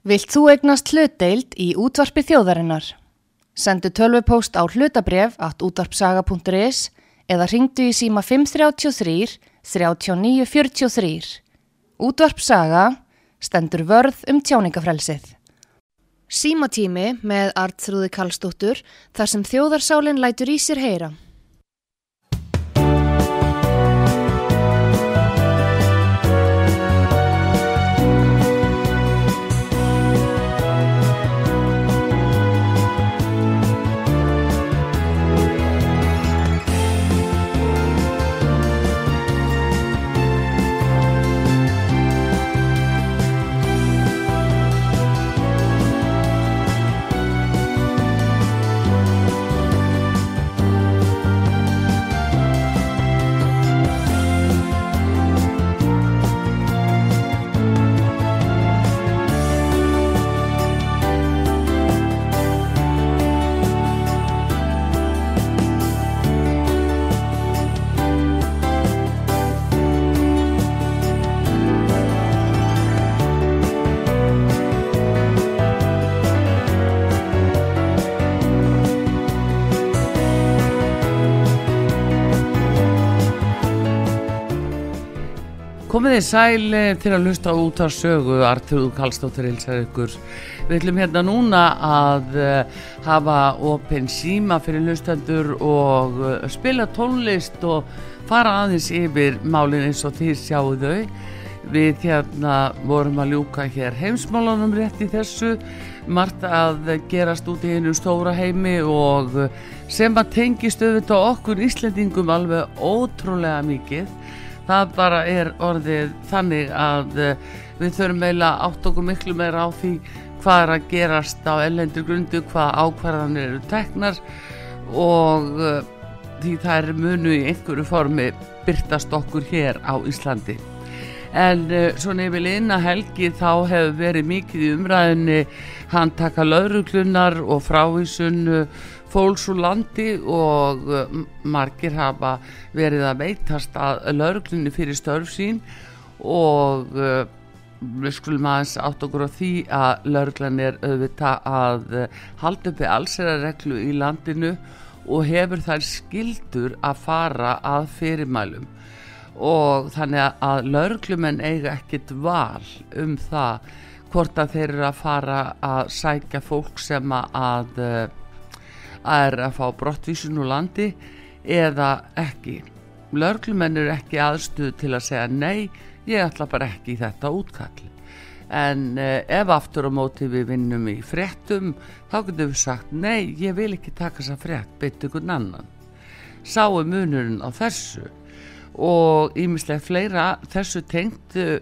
Vilt þú egnast hlutdeild í útvarpi þjóðarinnar? Sendu tölvupóst á hlutabref at útvarpsaga.is eða ringdu í síma 533 3943. Útvarpsaga stendur vörð um tjáningafrelsið. Símatími með Artrúði Kallstóttur þar sem þjóðarsálinn lætur í sér heyra. Komið þið sæl eh, til að hlusta út á sögu Artur Kallstóttir hilsar ykkur. Við ætlum hérna núna að uh, hafa opinn síma fyrir hlustendur og uh, spila tónlist og fara aðeins yfir málinn eins og því sjáu þau. Við hérna vorum að ljúka hér heimsmálunum rétt í þessu. Margt að gerast út í einu stóra heimi og sem að tengist auðvitað okkur Íslendingum alveg ótrúlega mikið það bara er orðið þannig að uh, við þurfum eiginlega átt okkur miklu meira á því hvað er að gerast á ellendur grundu, hvað ákvarðanir eru teknar og uh, því það er munu í einhverju formi byrtast okkur hér á Íslandi. En uh, svona yfir eina helgi þá hefur verið mikið í umræðinni hann taka lauruglunar og frávísun fólks úr landi og uh, margir hafa verið að veitast að lauruglunni fyrir störf sín og uh, við skulum aðeins átt okkur á því að lauruglan er auðvitað að uh, halda uppi allserareglu í landinu og hefur þær skildur að fara að fyrirmælum. Og þannig að lauruglumenn eiga ekkit val um það hvort að þeir eru að fara að sækja fólk sem að er að fá brottvísun úr landi eða ekki. Lörglumenn eru ekki aðstuð til að segja nei, ég ætla bara ekki í þetta útkall. En eh, ef aftur á móti við vinnum í fréttum þá getum við sagt nei, ég vil ekki taka þessa frétt beitt ykkur annan. Sáu munurinn á þessu. Og ímislega fleira þessu tengdu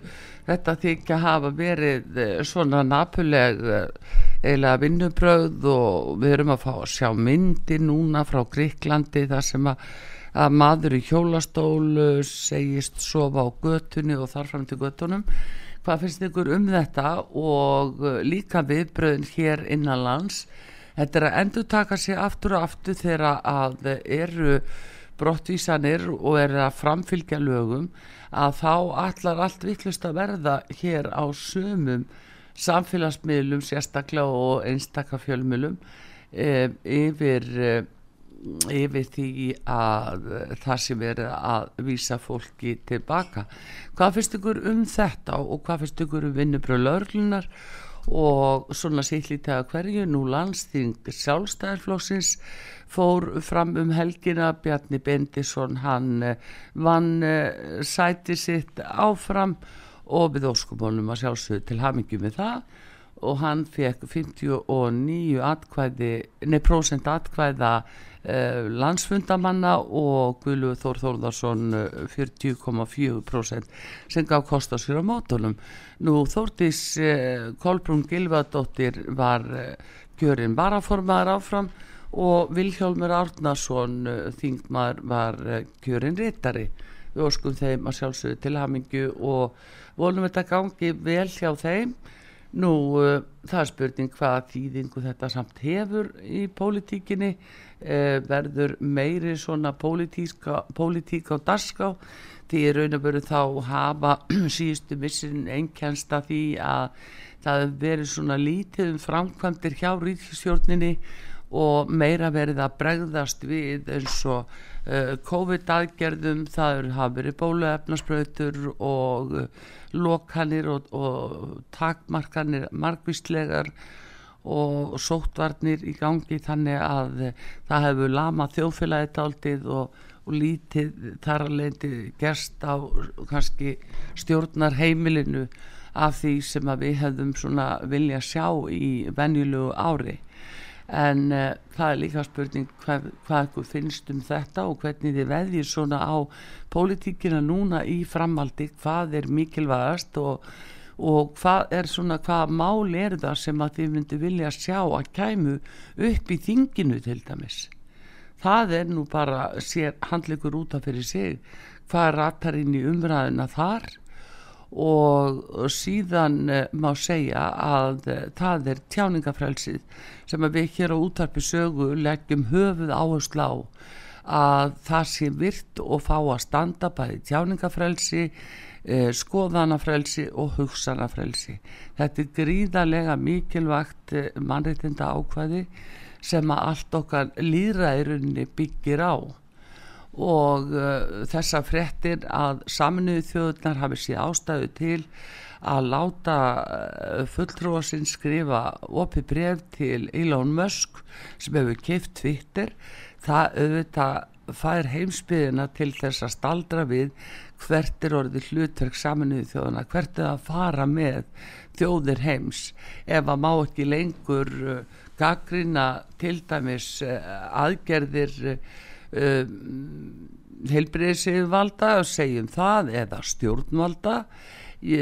þetta þykja hafa verið eh, svona napuleg eh, eiginlega vinnubröð og við erum að fá að sjá myndi núna frá Gríklandi þar sem að, að maður í hjólastólu segist sofa á götunni og þarfram til götunum. Hvað finnst ykkur um þetta og líka viðbröðin hér innanlands? Þetta er að endur taka sig aftur og aftur þegar að eru brottvísanir og er að framfylgja lögum að þá allar allt vittlust að verða hér á sömum samfélagsmiðlum sérstaklega og einstakafjölmilum e, yfir, e, yfir því að það sem verið að vísa fólki tilbaka. Hvað finnst ykkur um þetta og hvað finnst ykkur um vinnubröð lörlunar og svona sýllítið að hverju nú landsting sjálfstæðarflóksins fór fram um helgina Bjarni Bendisson hann e, vann sæti sitt áfram og við óskumónum að sjálfsögðu til hamingjum með það. Og hann fekk 59 atkvæði, nei prósent atkvæða eh, landsfundamanna og Guðlu Þór Þórðarsson 40,4% eh, sem gaf kost á sér á mótunum. Nú Þórtís eh, Kolbrún Gilvardóttir var eh, kjörinn varaformaður áfram og Vilhjálmur Árnason eh, þingmar var eh, kjörinn rittari. Við óskum þeim að sjálfsögðu til hamingju og volum þetta gangi vel hjá þeim nú það er spurning hvaða þýðingu þetta samt hefur í pólitíkinni uh, verður meiri svona pólitík á darská því raun og veru þá hafa síðustu missin einkjænsta því að það verið svona lítið um framkvæmdir hjá ríkistjórninni og meira verið að bregðast við eins og uh, COVID-aðgerðum, það hafa verið bóluefnaspröytur og uh, lokanir og, og takmarkanir margvíslegar og sóttvarnir í gangi þannig að uh, það hefur lama þjóðfélagið taldið og, og lítið þar að leiti gerst á kannski stjórnar heimilinu af því sem við hefðum svona vilja sjá í venjulegu ári. En uh, það er líka spurning hvað, hvað finnst um þetta og hvernig þið veðjir svona á pólitíkina núna í framaldi hvað er mikilvægast og, og hvað er svona hvað mál er það sem að þið myndi vilja sjá að kæmu upp í þinginu til dæmis? Það er nú bara sér handleikur út af fyrir sig hvað ratar inn í umræðina þar. Og síðan uh, má segja að uh, það er tjáningafrælsið sem að við hér á útarpi sögu leggjum höfuð áherslu á að það sé virt og fá að standa bæði tjáningafrælsi uh, skoðanafrælsi og hugsanafrælsi þetta er gríðarlega mikilvægt mannreitinda ákvæði sem að allt okkar líðræðirunni byggir á. Og uh, þessa frettir að saminuðu þjóðunar hafi síð ástæðu til að láta uh, fulltrúa sinn skrifa opi bref til Elon Musk sem hefur kipt Twitter. Það auðvitað fær heimsbyðina til þess að staldra við hvert er orðið hlutverk saminuðu þjóðuna hvert er að fara með þjóðir heims. Ef að má ekki lengur uh, gaggrina til dæmis uh, aðgerðir um, heilbreyðsvalda og segjum það eða stjórnvalda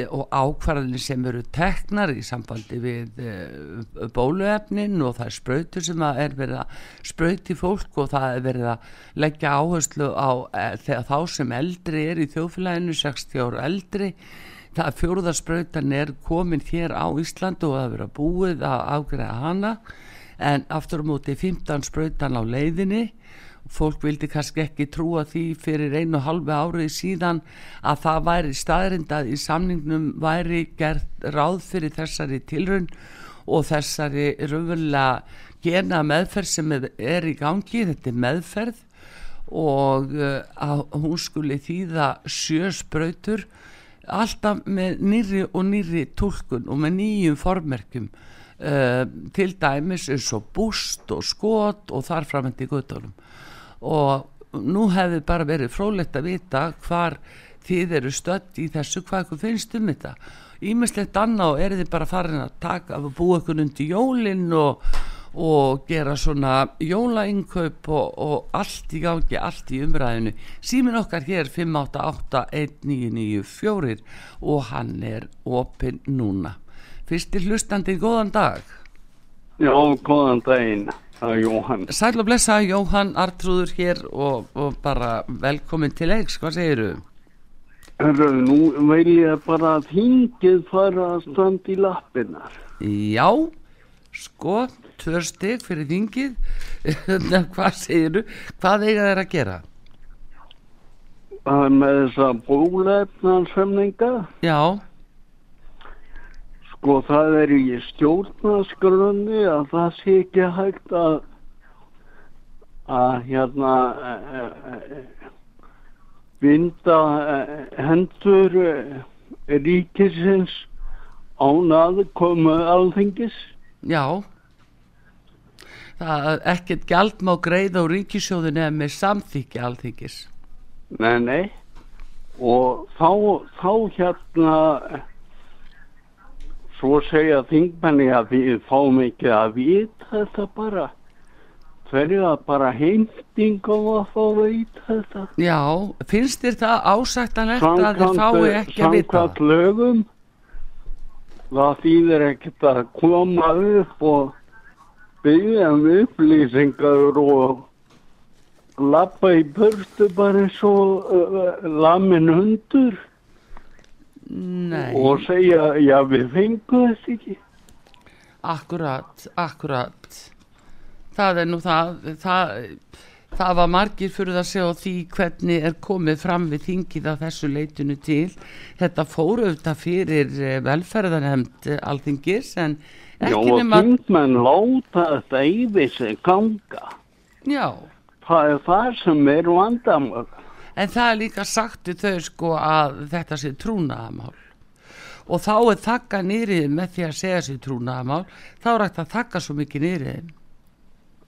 og ákvarðinni sem eru teknar í sambandi við uh, bóluefnin og það er spröytur sem er verið að spröyti fólk og það er verið að leggja áherslu á uh, þegar þá sem eldri er í þjófélaginu 60 ára eldri það fjóruðarspröytan er komin hér á Íslandu og það er verið að búið að ágreða hana. En aftur á móti 15 spröytan á leiðinni fólk vildi kannski ekki trúa því fyrir einu halvu árið síðan að það væri staðrindað í samningnum væri gert ráð fyrir þessari tilrun og þessari raunverulega gena meðferð sem er í gangi, þetta er meðferð og uh, að hún skuli þýða sjösbrautur alltaf með nýri og nýri tólkun og með nýjum formerkjum uh, til dæmis eins og búst og skot og þar framöndi guttunum og nú hefði bara verið frólægt að vita hvar þið eru stött í þessu hvað ykkur finnst um þetta. Ímislegt annað og er þið bara farin að taka að búa ykkur undir jólinn og, og gera svona jólainnkaup og, og allt í gangi, allt í umræðinu símin okkar hér 5881994 og hann er opinn núna. Fyrstir hlustandi, góðan dag. Já, góðan daginn Er Jóhann. Sæl og blessa Jóhann Artrúður hér og, og bara velkomin til eigs, hvað segir þú? Hörru, nú veil ég bara að hingið fara að standa í lappinnar. Já, sko, tvör stygg fyrir hingið, hvað segir þú? Hvað eiga þeir að gera? Það er með þessa bólefnarsemninga. Já. Sko það er í stjórnaskrunni að það sé ekki hægt að að hérna e, e, vinda e, hendur ríkisins án aðkomu alþengis. Já. Það er ekkert gjald má greið á ríkisjóðinu eða með samþykja alþengis. Nei, nei. Og þá, þá hérna svo segja þingmenni að við fáum ekki að vita þetta bara. Hverju að bara heimtingum að fá að vita þetta? Já, finnst þér það ásættanlegt að þeir fái ekki að vita? Samkvæmt lögum það þýðir ekkert að koma upp og byggja um upplýsingar og lappa í börstu bara eins og uh, lamin hundur Nei. og segja, já við fengum þess ekki Akkurat, akkurat það er nú það, það það var margir fyrir að segja því hvernig er komið fram við þingið að þessu leitinu til þetta fóru auðvitað fyrir eh, velferðarhemd alþingis en Já, ekki og nema þingmenn láta þetta yfir sig ganga. já, Það er það sem er vandamál. En það er líka sagt við þau sko að þetta sé trúnaðamál og þá er þakka nýrið með því að segja sér trúnaðamál þá er að þakka svo mikið nýrið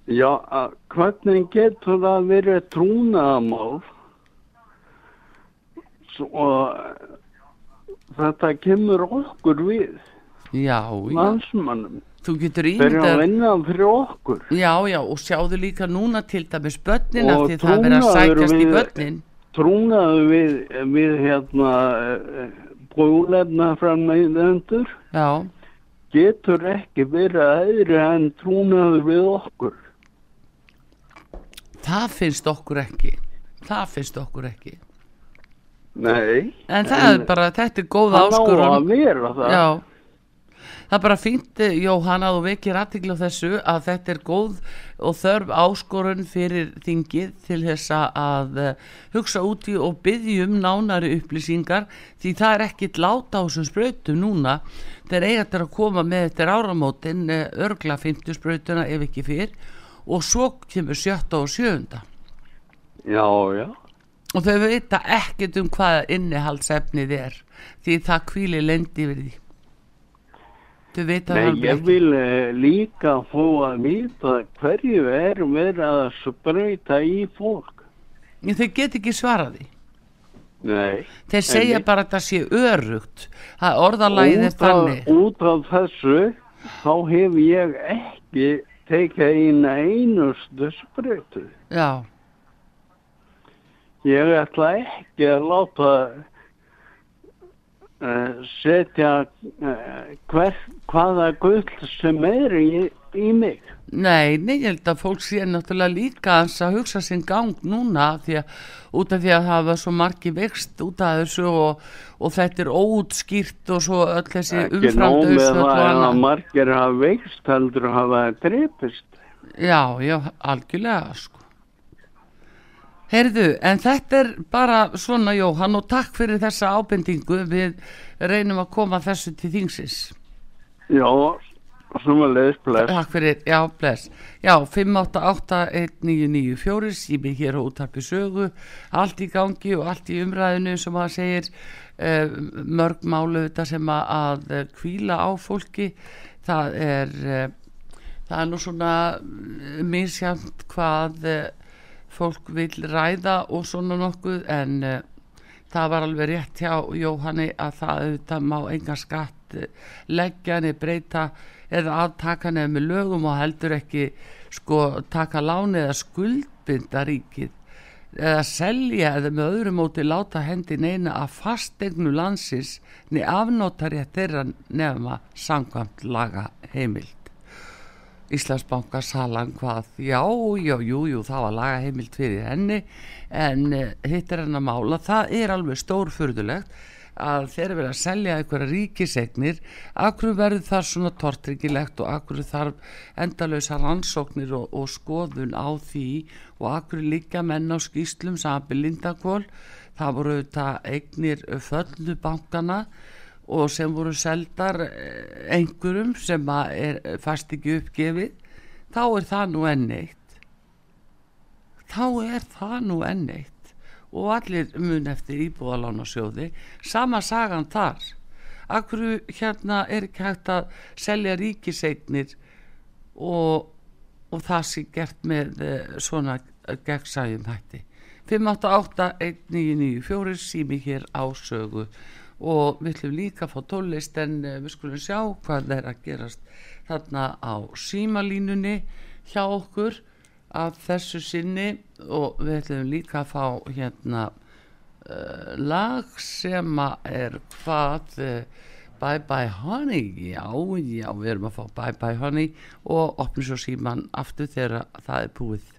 Já, að hvernig getur það verið trúnaðamál svo þetta kemur okkur við, já, landsmannum. þú getur Þeir eru að ímyndað vinna fyrir okkur. já, já, og sjáðu líka núna til dæmis börnin af Og því það er verið að sækjast í við- börnin Trúnaðu við, við hérna bólefna frammeðendur já, getur ekki verið aðri en trúnaðu við okkur. það finnst okkur ekki það finnst okkur ekki Nei. en það er bara, þetta er góð Það á áskorun að vera það. Já, það er bara fínt eh, Jóhann að þú vekir aðtikla þessu að þetta er góð og þörf áskorun fyrir þingið til þess að uh, hugsa úti og byggjum nánari upplýsingar því það er ekkit láta á þessum sprautum núna. Þeir eiga þetta að koma með þetta áramótin uh, örgla 50 sprautuna ef ekki fyrr og svo kemur sjötta og sjöunda. Já, já. og þau vita ekkert um hvað innihaldsefnið er því það kvíli lendi yfir því það Nei, alveg ég ekki. vil eh, líka fá að vita hverju er verið að sprauta í fólk. En þau get ekki svarað því Nei. þeir segja bara að það sé örugt það orðalæðið er þannig út af þessu þá hef ég ekki tekið eina einustu sprautu. já, Ég ætla ekki að láta uh, setja uh, hver, hvaða gull sem er í, í mig. nei, nei, ég held að fólk sé náttúrulega líka að hugsa sinn gang núna því að, út af því að það var svo margi vext út af þessu og, og þetta er óutskýrt og svo öll þessi Ekki nóg með umframdauðsföll og það að annað margir hafa veikst heldur hafa drepist. Já, já, algjörlega sko. Heyrðu, en þetta er bara svona Jóhann og takk fyrir þessa ábendingu við reynum að koma þessu til þingsins. Já, sem að leiðis bless. Takk fyrir, já, bless. Já, 5881994 sími hér á útarpi sögu, allt í gangi og allt í umræðinu sem að segir uh, mörg málu þetta sem að, eh, hvíla á fólki. Það er, uh, það er nú svona eh, misjant hvað uh, fólk vil ræða og svona nokkuð en uh, það var alveg rétt hjá Jóhanni að það auðvitað má enga skatt eh, leggja henni breyta eða aftaka henni með lögum og heldur ekki sko taka láni eða skuldbinda ríkið. Eða selja eða með öðru móti láta hendi neina að fastegnu landsins niður afnótari að þeirra nefna samkvæmt laga heimild Íslandsbanka salan hvað, já, já, jú, jú, það var laga heimild fyrir henni en uh, hitt er henn að mála, það er alveg stórfurðulegt að þeir eru verið að selja einhverja ríkisegnir, akkur verður það svona tortryggilegt og akkur þarf endalösa rannsóknir og, og skoðun á því? Og akkur líka menn á skýslum saman Lindakól, það voru þetta eignir föllu bankana og sem voru seldar eh, einhverjum sem er fast ekki uppgefið þá er það nú enn eitt. Þá er það nú enn eitt. Og allir mun eftir íbúðalána sjóði sama sagan þar. Akkur hérna er ekki hægt að selja ríkiseignir og, og það sé gert með eh, svona gegnsæjum hætti? 5881994 sími hér á sögu og við ætlum líka að fá tólist en uh, við skulum sjá hvað er að gerast þarna á símalínunni hjá okkur af þessu sinni. Og við ætlum líka að fá hérna uh, lag sem er hvað uh, Bye Bye Honey. Já, já, við erum að fá Bye Bye Honey og opnum svo síman aftur þegar það er búið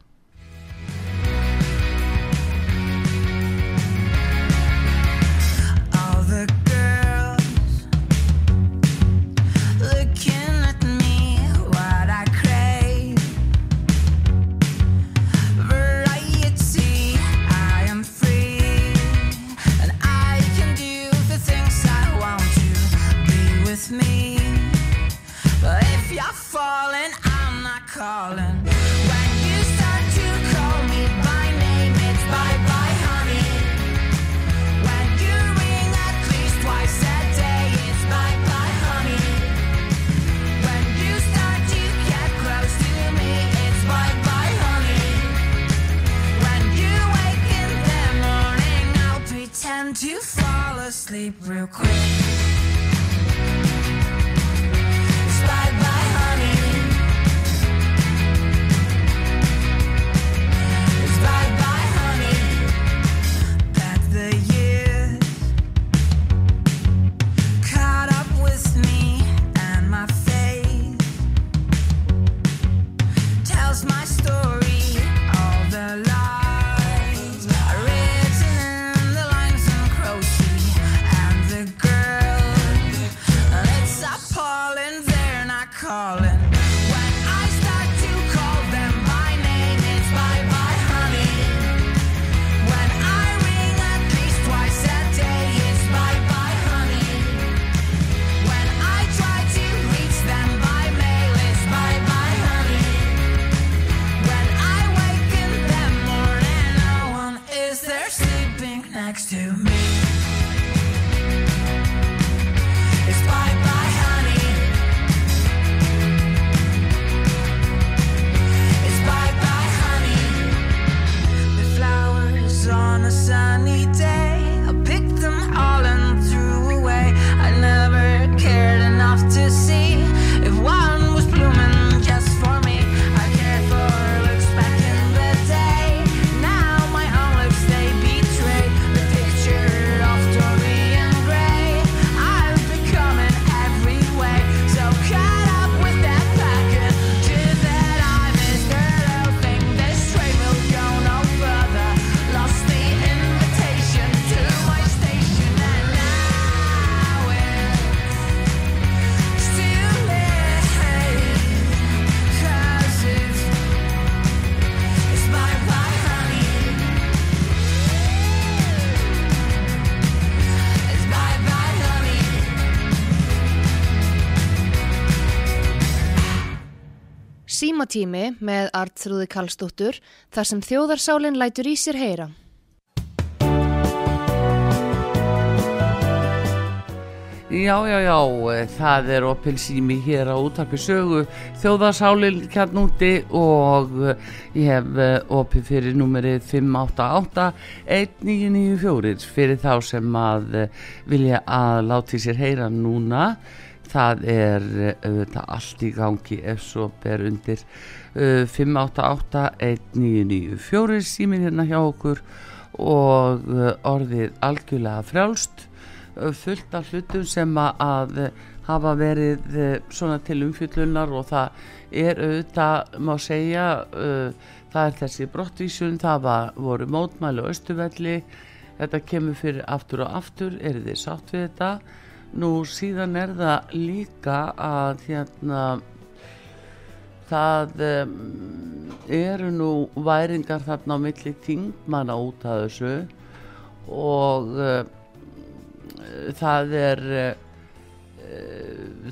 Símatími með Artrúði Karlsdóttur þar sem þjóðarsálinn lætur í sér heyra. Já, já, já, það er opil sími hér á útarpi sögu þjóðarsálinn kjarnúti og eh, ég hef eh, opið fyrir númerið 588-1994 fyrir þá sem að eh, vilja að láti sér heyra núna. Það er eh, auðvitað allt í gangi ef svo ber undir. Eh, 588-1994 símin hérna hjá okkur og eh, orðið algjörlega frjálst uh, fullt af hlutum sem að, uh, hafa verið uh, svona til umfjöllunar og það er auðvitað, má segja uh, það er þessi brottvísun það var, voru mótmæli og östuvelli þetta kemur fyrir aftur og aftur eru þið sátt við þetta nú síðan er það líka að hérna það um, eru nú væringar þarna á milli þingmanna út af þessu og uh, það er uh,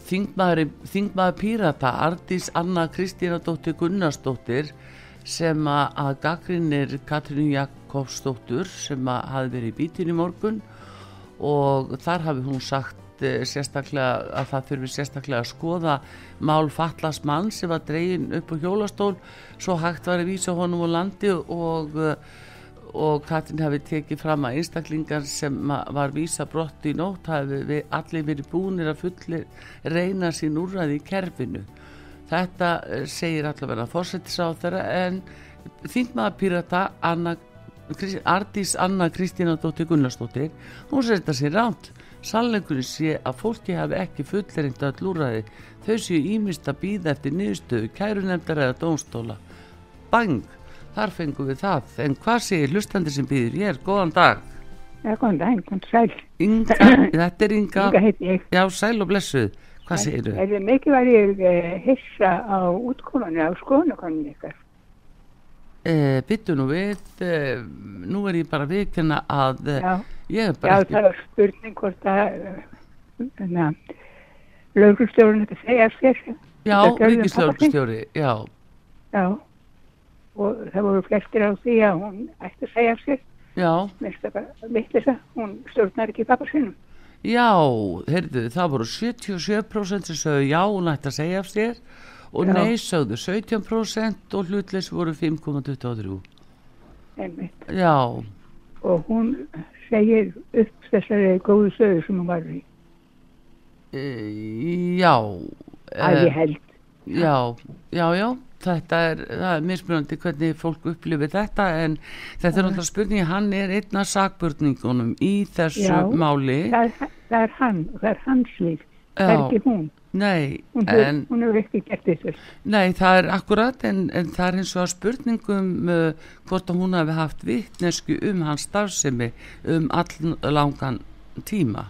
þingmaður, pírata Ardís Anna Kristína dóttir Gunnarsdóttir sem að, gaggrinir Katrínu Jakobsdóttur sem að hafi verið í bítinu í morgun og þar hafi hún sagt eh, sérstaklega að það þurfi sérstaklega að skoða mál fatlas mann sem var dregin upp á hjólastól svo hægt var að vísa honum á landi og eh, og Katrin hafi tekið fram að einstaklingar sem var vísa brott í nótt hafi við, allir verið búinir að fullir reyna sín úrræði í kerfinu. Þetta eh, segir allavega fórsetisráþara en þingmaða pírata Anna, Ardís Anna Kristína Dóttir Gunnarsdóttir hún þetta sér ránt sannleikurinn sé að fólki hafi ekki fullerind að lúraði þau séu ímist að býða eftir niðurstöðu kærunemdar eða dónstóla bang, þar fengum við það. En hvað segir hlustandi sem býður? Ég er, góðan dag. Já, góðan daginn, góðan sæl. Inga, þetta er Inga. Inga heiti ég. já, sæl og blessuð. Hvað segir þau? Er mikið var ég eh, hissa á útkomanu á skoðanakoninu ykkar? Eh, byttu nú við eh, nú er ég bara að viðkynna að eh, Já, ég er já bara ekki það var spurning hvort að eh, hérna, laugrustjórun þetta segja sér. Já, ríkislögustjóri, já, Já, og það voru flestir á því að hún ætti að segja sér, já, minnst það bara vittlisa, hún stjórnar ekki pappa sinum. já, heyrðu, það voru 77% sem sögðu já, hún ætti að segja af sér og nei sögðu 17% og hlutleys voru 5,23. Einmitt. Já, Og hún segir upp þessari góðu sögu sem hún var í. e, já, Að e, ég held. já, já, já, þetta er, er mismunandi hvernig fólk upplifir þetta en þetta er náttúrulega spurningi, hann er einn af sakbörningunum í þessu Já. máli. Það er, það er hann, það er hans líf. Það er ekki hún. Nei, Hún hefur, en... hún hefur ekki gert þessu. Nei, það er akkurat en, en það er eins og að spurningum uh, hvort að hún hafi haft vittnesku um hans starfsemi um all langan tíma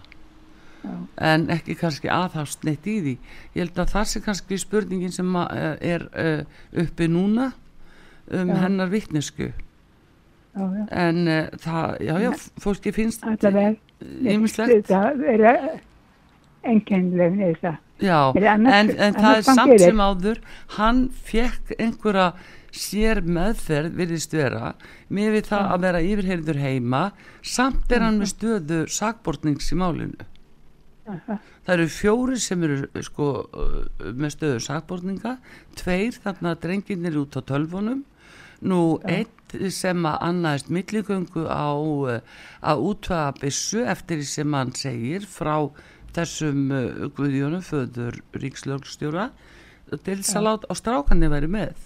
Já. en ekki kannski aðhafst neitt í því ég held að það sé kannski spurningin sem uh, er uh, uppi núna um Já. hennar vittnesku Já, en uh, það, já, já, fólki finnst Allavega. ýmislegt Það er enkennileg neður það. Já, Er annars- en, en það er samt gerir? sem áður hann fekk einhverja sér meðferð virðist vera með við það að vera yfirheyrður heima samt er hann með stöðu sakbortnings í málinu. Aha. það eru fjóri sem eru sko með stöðu sakbortninga tveir þarna drenginir út á tölvunum. Nú eitt sem að annaðist milligöngu á að útvaga byssu eftir því sem hann segir frá þessum uh, Guðjónu föður ríkslögstjóra til þess að láta á strákanni væri með.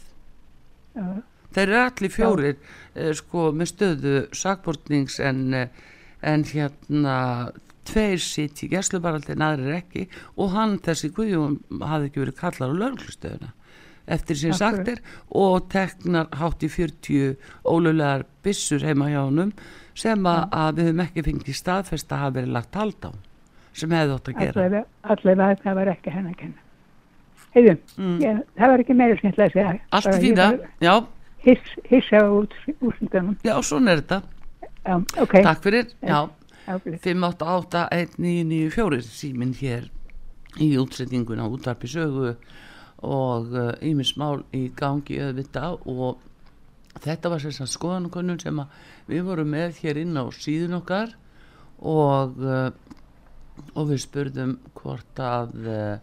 Já. þeir eru allir fjórir uh, sko með stöðu sakbortnings en, uh, en hérna tveir sitt í gæslubaraldi en aðrir ekki. Og hann þessi Guðjón hafði ekki verið kallar á lögreglustöðuna eftir sem sagt er og teknar hátt í 40 ólulegar byssur heima hjá honum sem að, að við höfum ekki fengið staðfest að hafa verið lagt hald á sem hefði ótt að gera Allavega, það var ekki henn að kenna. Heiðum, Mm. ég, það var ekki meira skemmtilega að segja. allt í var já, Hiss, hissa á út, úrslutunum. já, svona er þetta Já, ok. takk fyrir, já Já, bless. 5881994 síminn hér í útsetninguna útarpi sögu og ímis mál í gangi auðvita og þetta var þess að skoðanakonun sem við vorum með hér inn á síðun okkar og uh, og við spurðum hvort að uh,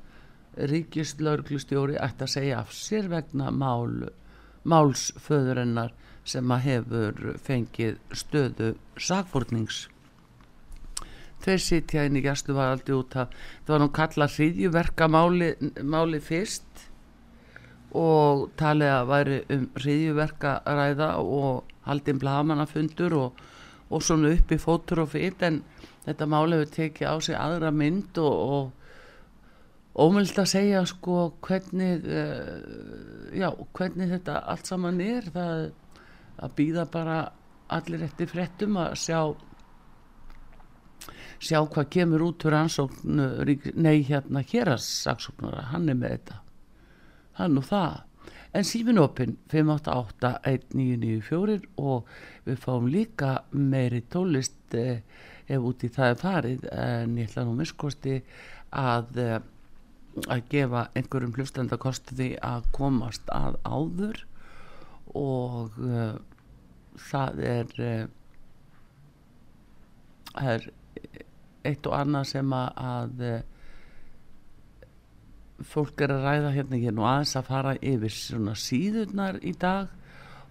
ríkislauglustjóri ætti að segja af sér vegna mál, málsföðurinnar sem að hefur fengið stöðu sakfórnings þeir sitja inn í gæslu var aldrei út að það var nú kallað hriðjuverka máli, máli fyrst og talið að væri um hriðjuverka ræða og haldin blamanafundur og, og svona upp í fótur og fyrt en þetta máli hefur tekið á sig aðra mynd og, og ómöld að segja sko hvernig uh, já, hvernig þetta allt saman er. Það að býða bara allir eftir fréttum að sjá sjá hvað kemur út úr ansókn rík- nei hérna hérasaksóknara hann er með þetta. Hann og það en símin opinn 5881994 og við fáum líka meiri tólist eh, ef út í það er farið. En ég ætla nú miskosti að eh, að gefa einhverjum hlustenda kosti því að komast að áður. Og uh, það er það er eitt og annað sem að, að uh, fólk er að ræða hérna er nú aðeins að fara yfir svona síðurnar í dag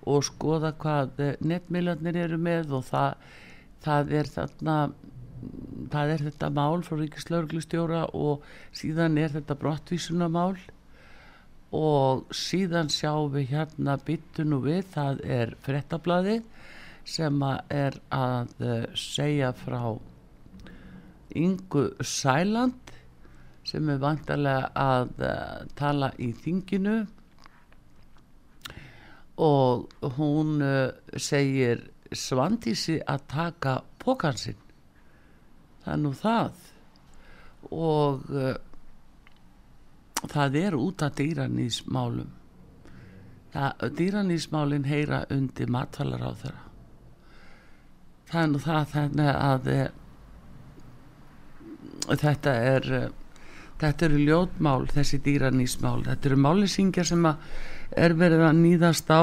og skoða hvað uh, netmiðlarnir eru með og það, það er þarna það er þetta mál frá ríkislauglustjóra og síðan er þetta brottvísunamál og síðan sjáum við hérna byttu nú við, það er frettablaði sem er að uh, segja frá Ingu Sæland sem er vantarlega að uh, tala í þinginu. Og hún uh, segir Svandísi að taka pókansinn það er nú það. Og uh, það er út af dýranísmálum það, dýranísmálin heyra undir matvalar á þeirra það er nú það þannig að þetta er Þetta eru ljótmál, þessi dýranísmál. Þetta eru málisingjar sem er verið að nýðast á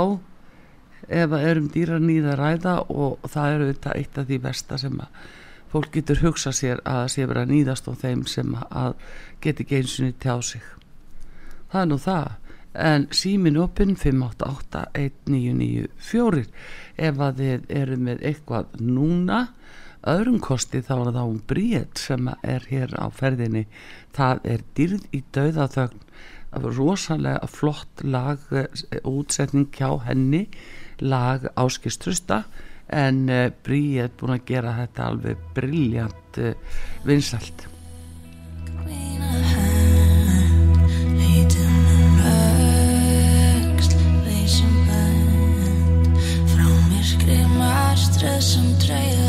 ef að erum dýranýð að ræða og það eru þetta eitt af því versta sem að fólk getur hugsa sér að það sé verið að nýðast á þeim sem að geti niður tjá sig. Það er nú það. En símin opinn 5881994 ef að þið eru með eitthvað núna öðrum kosti þá er það um bríet sem er hér á ferðinni. Það er dýrð í dauðaþögn. Rosalega flott lag eh, útsetning hjá henni lag áskistrusta en uh, bríet búin að gera þetta alveg briljant uh, vinsalt Stressum draugar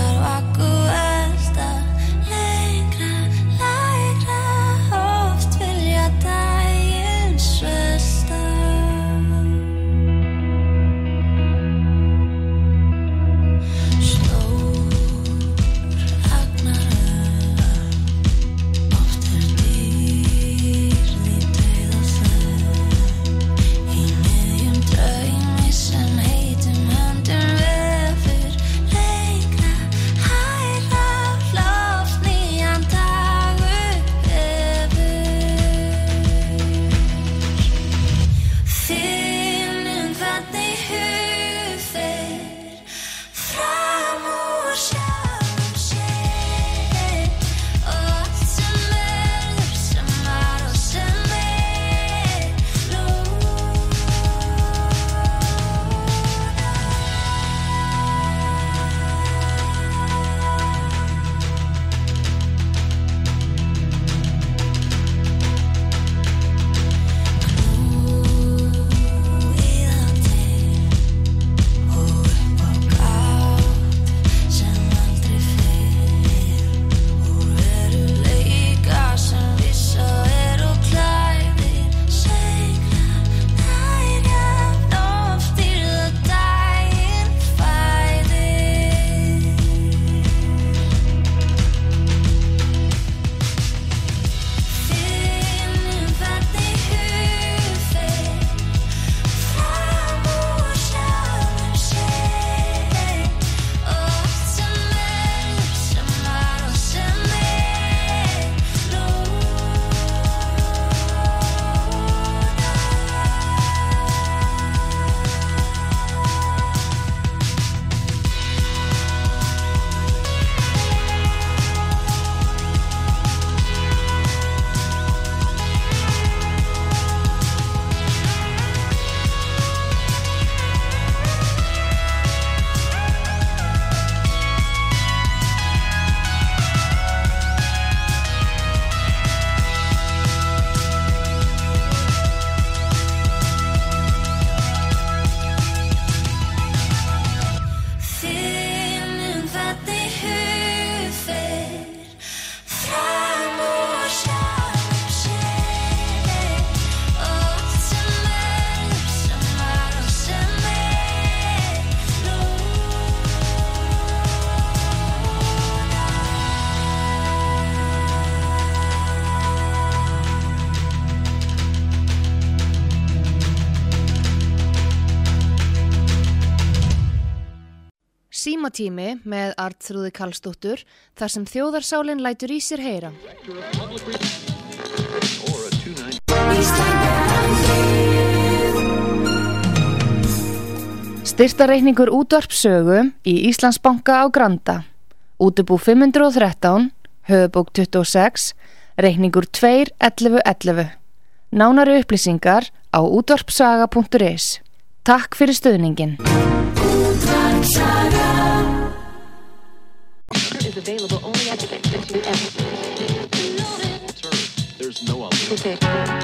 Símatími með Artrúði Karlsdóttur þar sem þjóðarsálinn lætur í sér heyra. Styrtareikningur útvarpsögu í Íslandsbanka á Granda. Útubú 513, höfubók 26, reikningur 2.11.11. Nánari upplýsingar á útvarpsaga.is. Takk fyrir stöðningin. Is available only at the ever. There's no other.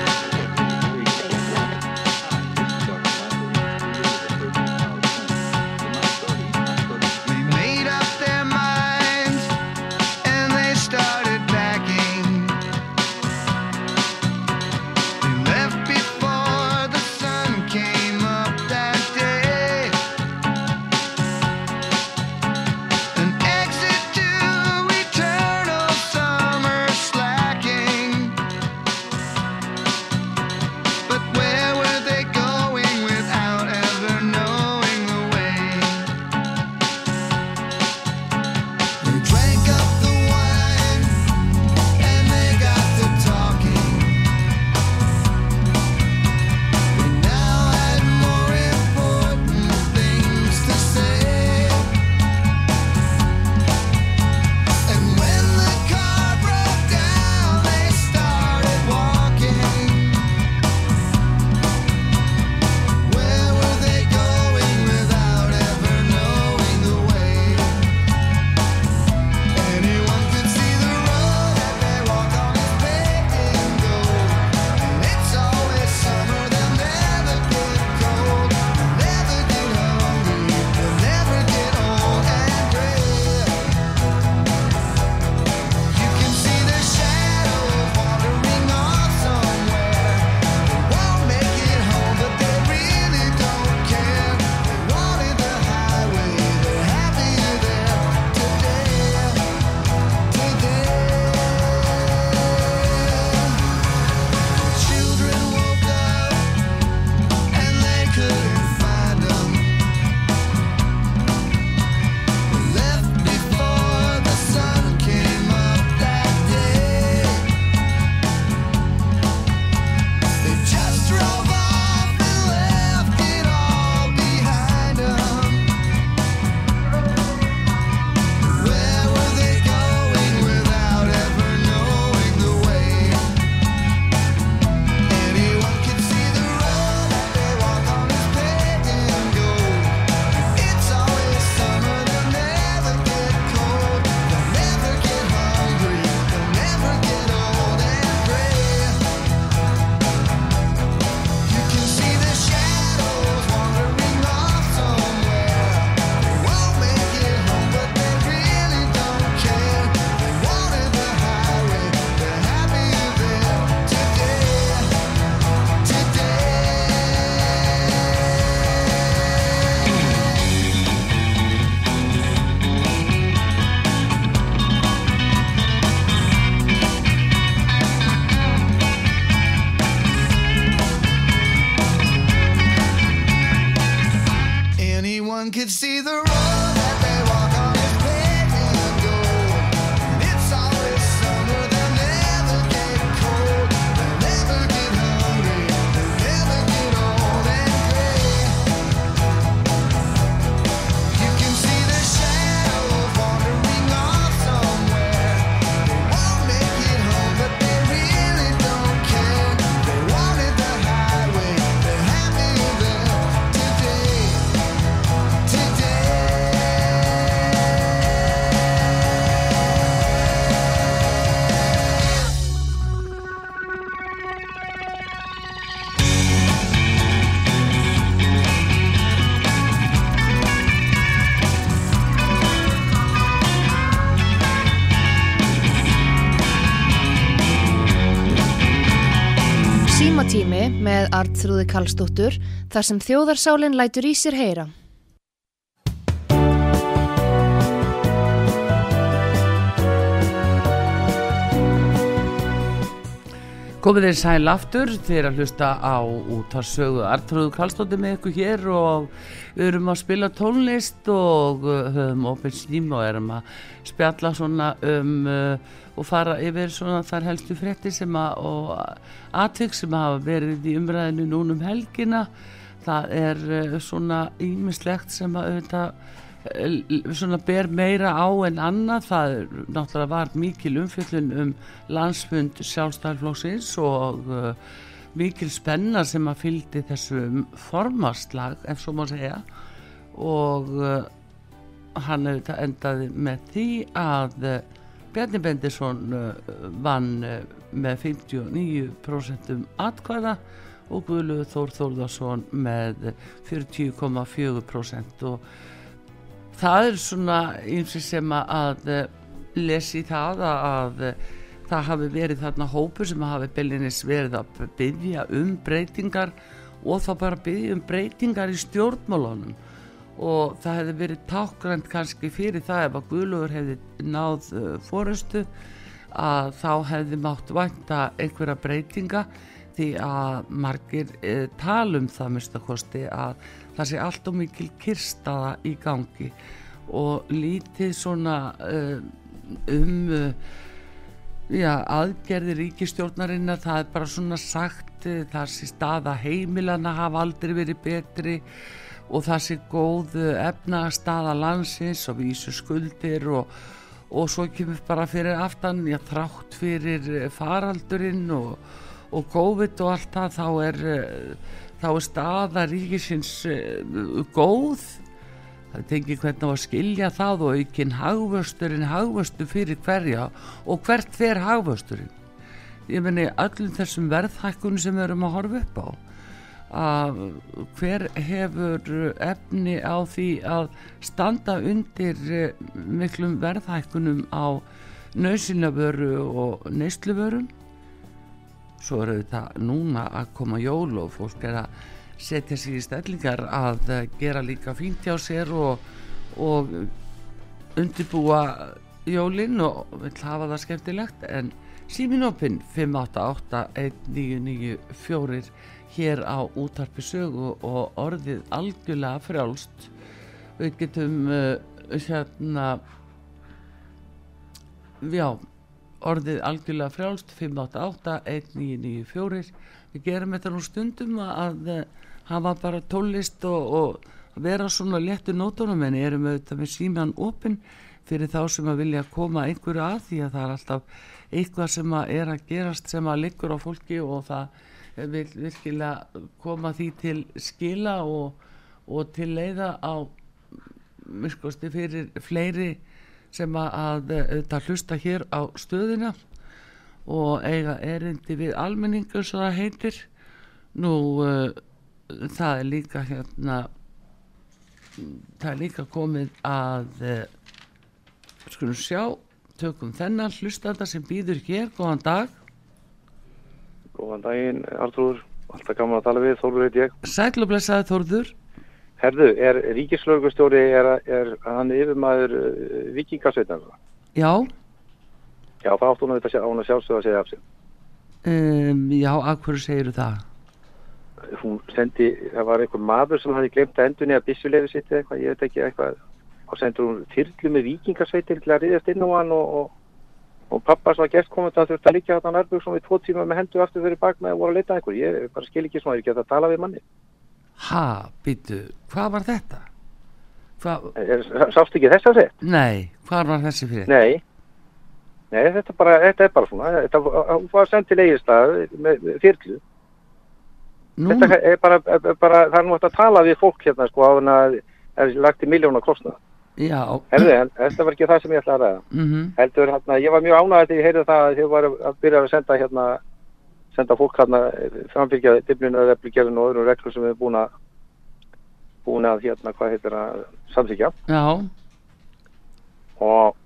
Með Artrúði Karlsdóttur þar sem þjóðarsálinn lætur í sér heyra. Komið þeir sæl aftur þeir að hlusta á út að sögu Artrúðu Karlsdóttir með ykkur hér og við erum að spila tónlist og uh, höfum opinn sným og erum að spjalla svona um uh, og fara yfir svona þar helstu frétti sem að og atvik sem hafa verið í umræðinu núna um helgina. Það er uh, svona ímislegt sem að auðvitað svona ber meira á en annað. Það náttúrulega var mikil umfjöllun um landsfund sjálfstæðarflóksins og uh, mikil spenna sem að fylgdi þessu formarslag ef svo má segja. Og uh, hann endaði með því að uh, Bjarni Bendisson uh, vann uh, með 59% atkvæða og Guðlu Þór Þórðarsson með 40,4% og það er svona eins og sem að eh, lesi það að, að eh, það hafi verið þarna hópur sem hafi beilinnis verið að byggja um breytingar og þá bara byggja um breytingar í stjórnmálunum. Og það hefði verið tákgrænt kannski fyrir það ef að Guðlugur hefði náð uh, fórustu að þá hefði mátt vænta einhverja breytinga því að margir uh, tala um það minnstakosti að það sé allt og mikil kirstaða í gangi og lítið svona uh, um uh, já, aðgerði ríkistjórnarinnar það er bara svona sagt uh, það sé staða heimilana hafa aldrei verið betri og það sé góð efnastaða landsins og vísu skuldir og, og svo kemur bara fyrir aftan já, þrátt fyrir eh, faraldurinn og, og COVID og allt það þá er, eh, þá er staða ríkisins eh, góð. Það tengi hvernig á að skilja það og aukinn hagvösturinn hagvöstu fyrir hverja og hvert fer hagvösturinn ég meni öllum þessum verðhækkun sem við erum að horfa upp á að hver hefur efni á því að standa undir eh, miklum verðhækkunum á nöðsynavöru og neysluvörum svo eru þetta núna að koma jól og fólk er að setja sig í stellingar að eh, gera líka fínt hjá sér og, og undirbúa jólin og vil hafa það skemmtilegt. En síminopin 5881994 hér á útarpi sögu og orðið algjörlega frjálst. Við getum uh, hérna já orðið algjörlega frjálst 5881994 við gerum þetta nú stundum að uh, hafa bara tólist og, og vera svona léttu nótunum en erum auðvitað með síman opinn fyrir þá sem að vilja koma einhverju að því að það er alltaf eitthvað sem að er að gerast sem að liggur á fólki og það vil virkilega koma því til skila og, og til leiða á miskosti fyrir fleiri sem að, að auðvitað hlusta hér á stöðina og eiga erindi við almenningu svo það heitir nú uh, það er líka hérna það er líka komið að uh, skulum sjá tökum þennan hlustanda sem býður hér, góðan dag Góðan daginn, Artrúður. Alltaf gaman að tala við, Þórður heit ég. Sæl og blessaði Þórður Herðu, er ríkislörgustjóri, er, er hann yfirmaður uh, vikingasveitar? Já, Já, það áttu hún að þetta án að sjálfsögða að segja af sig. um, já, af hverju segirðu það? hún sendi, það var einhver maður sem hafði glemt að endunni að byssulefi sitt eða eitthvað, ég veit ekki eitthvað og sendur hún þyrlu með vikingarsveitir til að riðast inn á hann og, og, og pappa sem var gestkomandi hann þurfti að líka þetta nærbjörg við tvo tíma með hendur aftur fyrir bak með að voru að leita að einhver ég bara skil ekki svona, ég get að tala við manni Ha, býtu, hvað var þetta? Hvað, er, sástu ekki þess að segja? nei, hvað var þessi fyrir? Nei Nei, þetta, bara, þetta er bara svona þetta var sendt til eigistað með, með þyrlu Nú, þetta er bara, er bara, það er nú hægt að tala við fólk hérna sko á þannig að það er lagt í miljóna kostnað já, Herði, þetta var ekki það sem ég ætlaði að ræða mhm, heldur hérna, ég var mjög ánægð þegar ég heyrði það að þið var að byrja að senda hérna senda fólk hérna framfylgja efligjörðinu og öðrum reglum sem við erum búin að búin að hérna, hvað heitir að samþykja já, og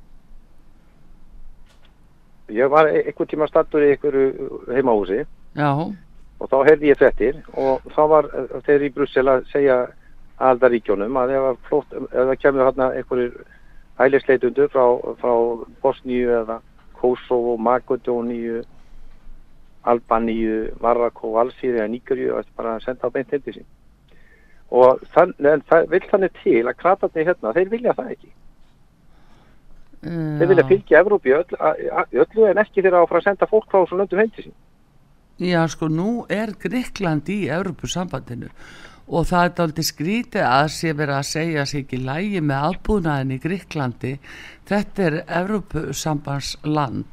ég var e- einhvern tíma stattur í einhverju heimahúsi. Já, og þá heyrði ég frettir og þá var eh, þeir í Brussel að segja aldaríkjónum að ef, það kemur hérna einhverjir hælisleitundu frá, frá Bosníu eða Kosovo, Makedóníu Albaníu, Marrakó, Alsýri eða Níkerju og bara að senda á beint hindi sín. Og þann, það vil þannig til að kratarnir hérna, þeir vilja það ekki. Þeir vilja fylgja Evrópi í öllu, en ekki þeirra á að senda fólk frá svo löndum hindi sín. Já, sko, nú er Gríkland í Evropasambandinu og það er aldrei skrítið að sé verið að segja sig ekki lægi með aðbúnaðin í Gríklandi þetta er Evropasambandsland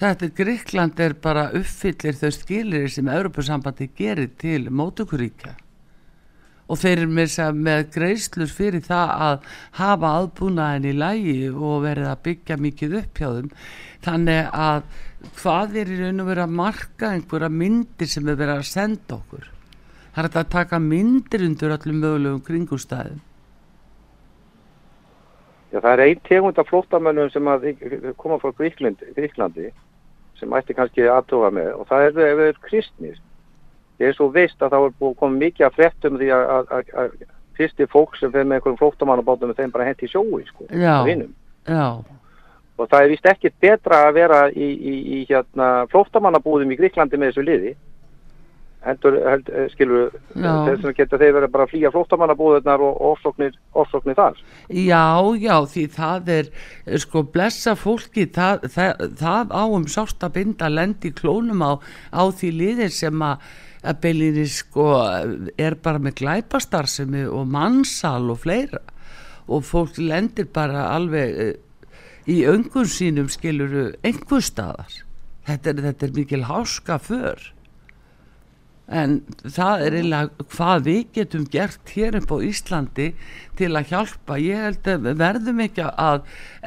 þetta Gríkland er bara uppfyllir þau skilir sem Evropasambandi gerir til mótukuríkja og þeir eru með, með greislur fyrir það að hafa aðbúnaðin í lægi og verið að byggja mikið upp hjá þeim. Þannig að hvað er í raun og verið að marka einhverja myndir sem er verið að senda okkur? Það er að taka myndir undir öllum mögulegum kringustæðum Já, það er ein tegund af flóttamönnum sem að koma frá Gríklandi, sem ætti kannski aðtóga með og það er ef þeir eru kristnir. Ég er svo veist að það er að koma mikið að fréttum því að, að, að, að kristi fólk sem fer með einhverjum flóttamannabátum þeim bara hendi í sjói, sko, af vinum. já, Og það er vist ekkit betra að vera í, í, í hérna flóttamannabúðum í Gríklandi með þessu liði. Heldur, held, eh, skilur, Já. þess að geta þeir verið bara að flýja flóttamannabúðunar og ofsóknir, ofsóknir þar. já, já því það er eh, sko blessa fólki það, það, það á um sást að binda lendi klónum á, á því liðir sem að að beilinni sko er bara með glæpastarsemi og mannsal og fleira og fólk lendir bara alveg eh, í öngun sínum skiluru einhver staðar þetta er, þetta er mikil háska för en það er eiginlega hvað við getum gert hér upp á Íslandi til að hjálpa ég held að við verðum ekki að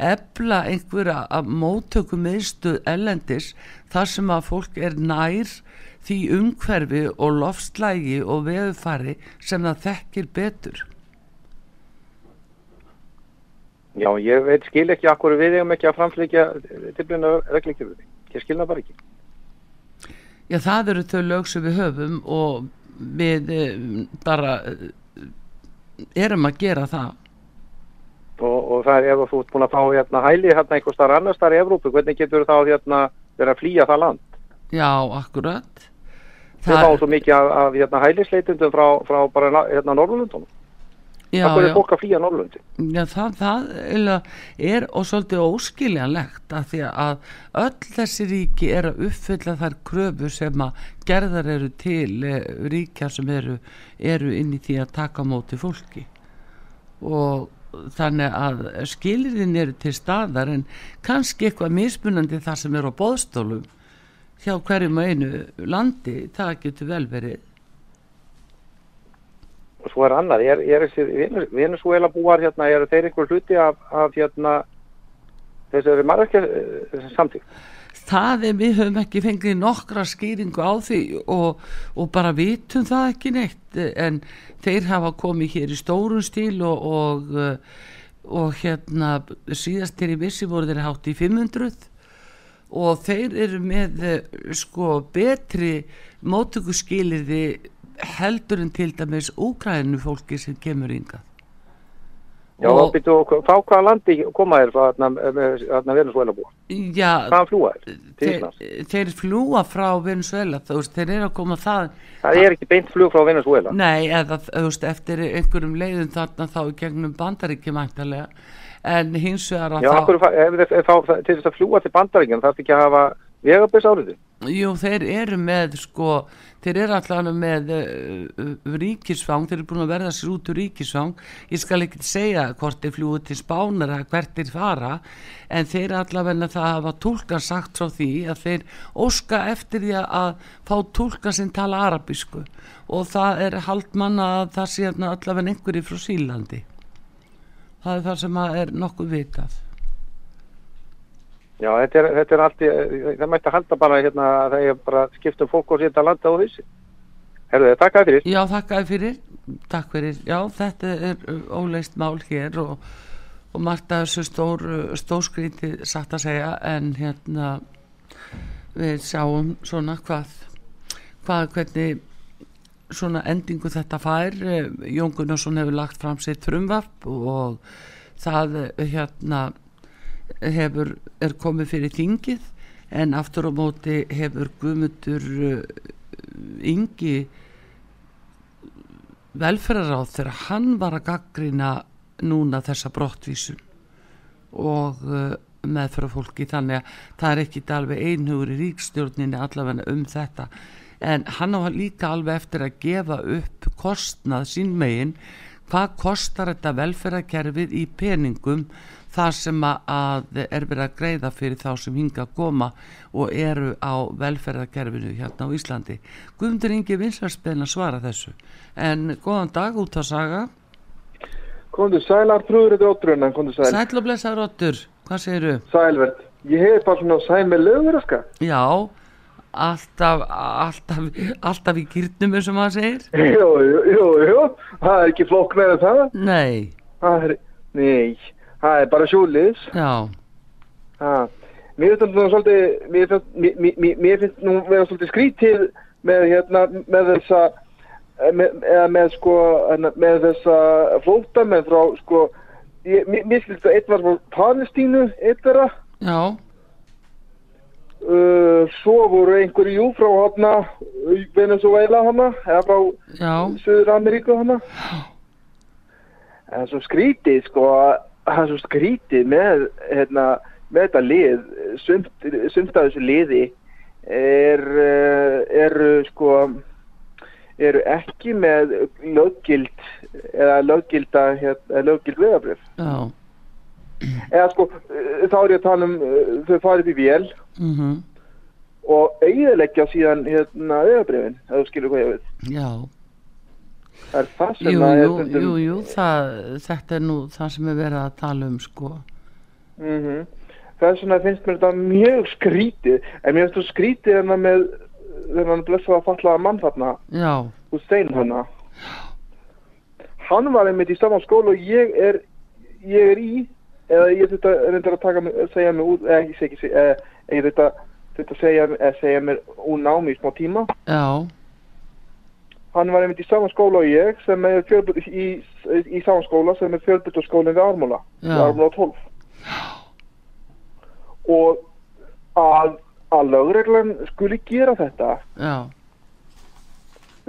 ebla einhverja að móttöku meðstuð ellendis þar sem að fólk er nær því umhverfi og lofslægi og veðufari sem það þekkir betur Já, ég veit skil ekki akkur við eigum ekki að framflykja tilbyrjuna reglíkjörði. Ég skil það bara ekki. Já, það eru þau lög sem við höfum og við eh, bara eh, erum að gera það. Og, og það er ef þú ert búin að fá hérna hæli hérna einhver starf annar starf í Evrópu, hvernig getur þá hérna verið að flýja það land? Já, akkurat. Þau fá svo mikið af, af hérna hælisleitundum frá, frá bara na- hérna Norrlundunum. Já, já. er fólk að flýja Norrlundi. Já, það, það er og svolítið óskiljanlegt að því að öll þessi ríki er að uppfylla þær kröfu sem að gerðar eru til eh, ríkja sem eru, eru inn í því að taka móti fólki og þannig að skilirinn eru til staðar en kannski eitthvað mismunandi þar sem eru á boðstólum hjá hverjum einu landi, það getur vel verið Og svo er annað, er, er þessi Venezuela búar hérna, eru þeir einhver hluti af, af hérna þessari margækja samtík? það er við höfum ekki fengið nokkra skýringu á því og, og bara vitum það ekki neitt en þeir hafa komið hér í stórun stíl og, og, eh, og hérna síðast þegar ég vissi voru þeir hátt í 500 og þeir eru með eh, sko betri mótökuskilirði heldur en til dæmis úgrænu fólki sem kemur yngað Já, Og- og frá hvaða landi koma þér frá þarna, þarna Venezuela búa? Já, Hvaðan fljúa þér þeir, þeir fljúa frá Venezuela, þú veist, þeir eru að koma það Það er ekki beint flug frá Venezuela. Nei, eða þú veist, eftir einhverjum leiðum þarna þá gegnum bandaríkja mæntalega en hins vegar að Já, þá akkur, ef, ef, ef, til þess að fljúa til bandaríkjum þarf ekki að hafa vegabis áriði. Jú, þeir eru með sko, þeir eru allavega með uh, ríkisfang, þeir eru búin að verða sér út úr ríkisfang, ég skal ekki segja hvort þeir fljúið til spánar eða hvert þeir fara, en þeir eru allavega það hafa tólkan sagt frá því að þeir óska eftir því að fá tólkan sem tala arabísku. Og það er hald manna að það sé hérna allavega einhverju frá Sílandi það er það sem að er nokkuð vitað Já, þetta er, þetta er allt, í- það mætti að halda bara hérna að það er bara skipt um fólk og setja landa á þessi. Herðu, takk að fyrir. Já, þakkaði fyrir, takk fyrir, já, þetta er uh, óleist mál hér og, og margt að þessu stór, uh, stórskrítið satt að segja en hérna við sjáum svona hvað, hvað, hvernig svona endingu þetta fær, uh, Jón Gunnarsson hefur lagt fram sitt frumvarp og það hérna hefur, er komið fyrir þingið en aftur á móti hefur Guðmundur uh, Ingi velferðaráð þegar hann var að gaggrina núna þessa brottvísun og uh, meðfæra fólki. Þannig að það er ekki alveg einhugur í ríkstjórninni allavega um þetta. En hann á líka alveg eftir að gefa upp kostnað sín megin. Hvað kostar þetta velferðarkerfið í peningum þar sem að- er verið að greiða fyrir þá sem hinga að koma og eru á velferðarkerfinu hérna á Íslandi. Guðmundur Ingi Vinsvarsbein að svara þessu. En góðan dag út að saga. Kondu sælar trúður þetta ótrúinnan, kondu sæl. Sæll og blessaður Ottur, hvað segiru? Sælvert. Ég hef bara svona sæl með löguraska. Já, alltaf, alltaf, alltaf í eins og maður segir. Jú, jú, jú, jú. Það er ekki flokknæður en það. Nei, Það er, nei, það er bara sjúliðs. Mér finnst þetta svolítið, mér finnst, finnst nú vera svolítið skrítið með hérna, með þessa, eh, með, með sko, hérna, með þessa flótamenn frá, sko, ég, mér, mér skilst að einn var frá Palestínu, eitt þeirra, já, Uh, svo voru einhverju jú frá hana Venezuela hana eða frá já, Suður Ameríku hana en svo skrítið sko það er svo skrítið með hérna, með þetta lið sumt, sumt af þessu liði er uh, eru sko eru ekki með löggild eða löggilda hérna, löggild vegabrif já, eða sko þá er ég að tala um þau farið upp í vél. Mhm, og eiginleggja síðan hérna auðabrifin, ef þú skilur hvað ég veit já. Það er það sem Jú, að er jú, stundum- jú, jú, það, þetta er nú það sem er verið að tala um, sko. Mhm. þess vegna finnst mér þetta mjög skrítið en mér finnst þú skrítið hérna með þennan blessaða fallaða mann þarna. Já, úr stein hana hann var einmitt í saman skóla og ég er ég er í eða ég þetta reyndar að taka mig, segja mig út eða ég segi þetta þetta segja, eða segja mér úr námi í smá tíma. Já, hann var einmitt í saman skóla og ég sem er fjölbytt í, í, saman skóla sem er fjölbyttarskólinn við Ármúla Já. við Ármúla 12 og að, að lögreglan skuli gera þetta já,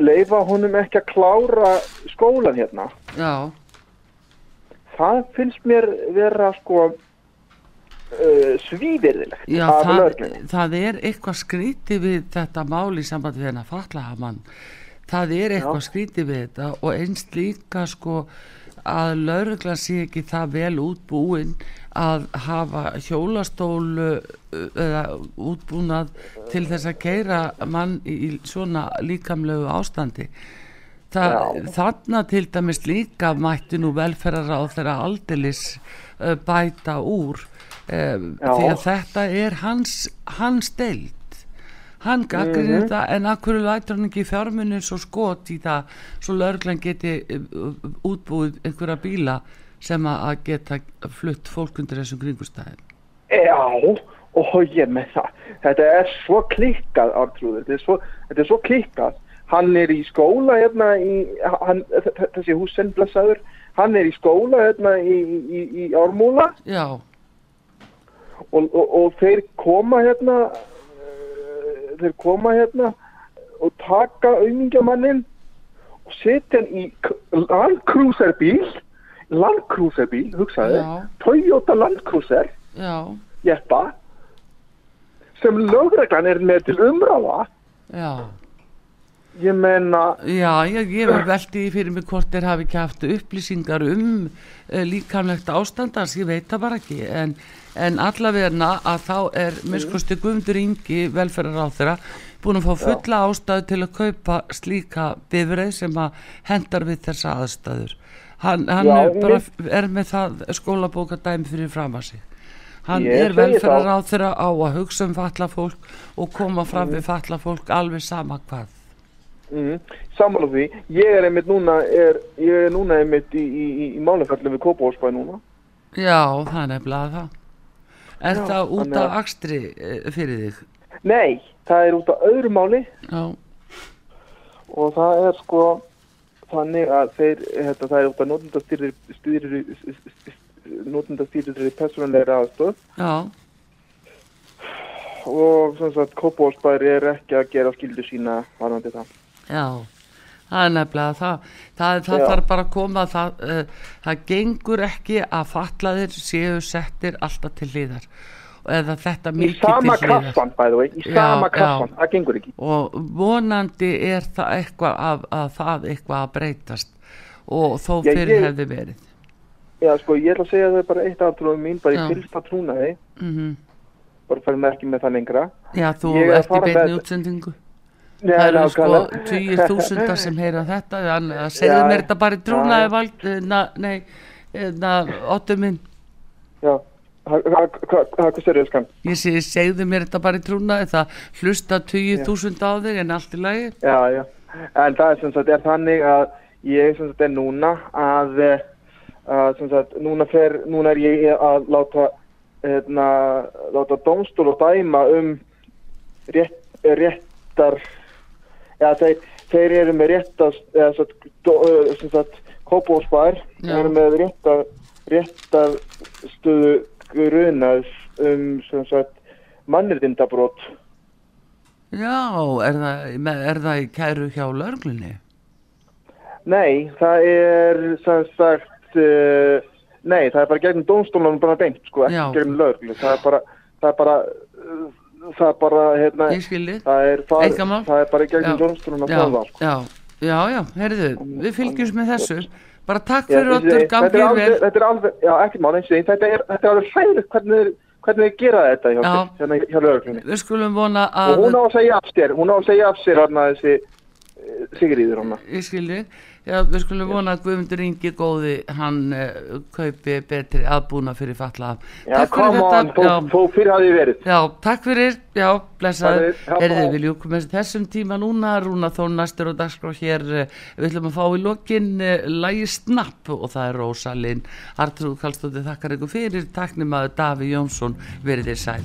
leifa honum ekki að klára skólan hérna já, það finnst mér vera sko uh, svívirðilegt já, af það, lögreglunni. það er eitthvað skrítið við þetta mál í sambandi við hennar fallahamann. Það er eitthvað skrítið við þetta og einst líka sko að lauruglan sé ekki það vel útbúin að hafa hjólastólu eða útbúnað til þess að keira mann í svona líkamlegu ástandi. Það, þarna til dæmis líka mætti nú velferðar á þeirra aldilis uh, bæta úr uh, því að þetta er hans, hans deild hann gaggrir Mhm. þetta en akkur lætur hann ekki fjármunni svo skot í það svo lörglan geti uh, útbúið einhverja bíla sem að geta flutt fólk undir þessum kringustæðin Já, og ég með það. Þetta er svo klikkað, Artrúður. Þetta er svo, þetta er svo klikkað. Hann er í skóla hérna í, hann, þessi húsinn blessaður, hann er í skóla hérna í, í, í Ármúla já, og, og, og þeir koma hérna eh, þeir koma hérna og taka aumingjamannin og setja hann í k- Land Cruiser bíl. Land Cruiser bíl, hugsaði. Toyota Land Cruiser. Já, jeppa. Sem lögreglan er með til umráða. Já. Ég menna Já, ég, ég veldi fyrir mig hvort þeir hafi ekki haft upplýsingar um uh, líkamlegt ástandans, ég veit það bara ekki, en, en allavegna að þá er miskusti Guðmundur Ingi, velferðar á þeirra, búin að fá fulla ástæðu til að kaupa slíka bifreið sem að hendar við þessa aðstæður. Hann, hann Já, er, bara, er með það skólabóka dæmi fyrir fram að sig. Hann Ég er velferðar á þeirra á að hugsa um falla fólk og koma fram við falla fólk alveg sama hvað. Mm, sammála því, ég er einmitt núna er, ég er núna einmitt í, í, í, í málefallu við Kópavórsbæ núna. Já, það er nefnilega það. Er Já, það út af akstri eh, fyrir þig? nei, það er út af öðru máli. Já, og það er sko þannig að þeir, þetta, það er út af notendastýrir notendastýrir persónulegri aðstöð já, og sem sagt Kópavórsbær er ekki að gera skildu sína varandi það já. Það er nefnilega það. Það, það Já. þarf bara að koma, það, uh, það gengur ekki að fatlaðir séu settir alltaf til hliðar. Eða þetta í mikið sama til hliðar. kassan, by the way, í Já, sama já. kassan, það gengur ekki Og vonandi er það eitthvað að, að það eitthvað að breytast. Og þó Já, fyrir ég- hefði verið. já sko, ég ætla að segja það bara eitt aftrúðum mín bara Já. í fylgsta trúnaði Mm bara færi með ekki með það lengra Já, þú Ég er að ert í með- útsendingu. Það eru sko tíu þúsundar sem heyra þetta þannig að segðu Já, mér þetta bara í trúnaði vald na, nei, na, óttu minn. Já, hvað sér ég skan ég segðu mér þetta bara í trúnaði það hlusta tíu þúsund á þig en allt í lagi. Já, já, en það er sem sagt er þannig að ég sem sagt er núna að, eh, að sem sagt núna fer, núna er ég að láta hérna, láta dómstól og dæma um rétt, réttar eða þeir, þeir eru með sem sagt Kópósbær eru með réttar réttar stöðu grunaðs um sem sagt mannirðindabrót já, er það, er það í kæru hjá lörglunni Nei, það er sem sagt uh, Nei, það er bara gegnum dómstólunum bara beint, sko, ekki gegnum lögreglu það er bara það er bara, uh, það bara hérna, það er, það, Einkamál. það er bara Já. gegnum dómstólunum að sko. já, já, já, heyrðu við fylgjumst með þessu. Bara takk fyrir er gangið vel. þetta er alveg, já, ekki mál eins og því, þetta er, þetta er alveg hræður hvernig, hvernig þið gera þetta hjá, hérna, hjá lögreglunni. Við skulum vona og að hún á að segja af sér, hún á að segja af sér hérna þessi Sigriður hana. Ég skilji. Já, við skulum vona að Guðmundur Ingi góði hann uh, kaupi betri aðbúna fyrir falla Já, on, þó, þó fyrir hafði verið. Já, takk fyrir, já, blessaður. Takk bye. við ljúkum þessum tíma núna Rúna þó næstur og dagskrá hér eh, Við ætlum að fá í lokin uh, Lægi snapp og það er Rósalinn Artrúð Kallstóttir þakkar ykkur fyrir. Taknimaður Daví Jónsson, verið þér sæl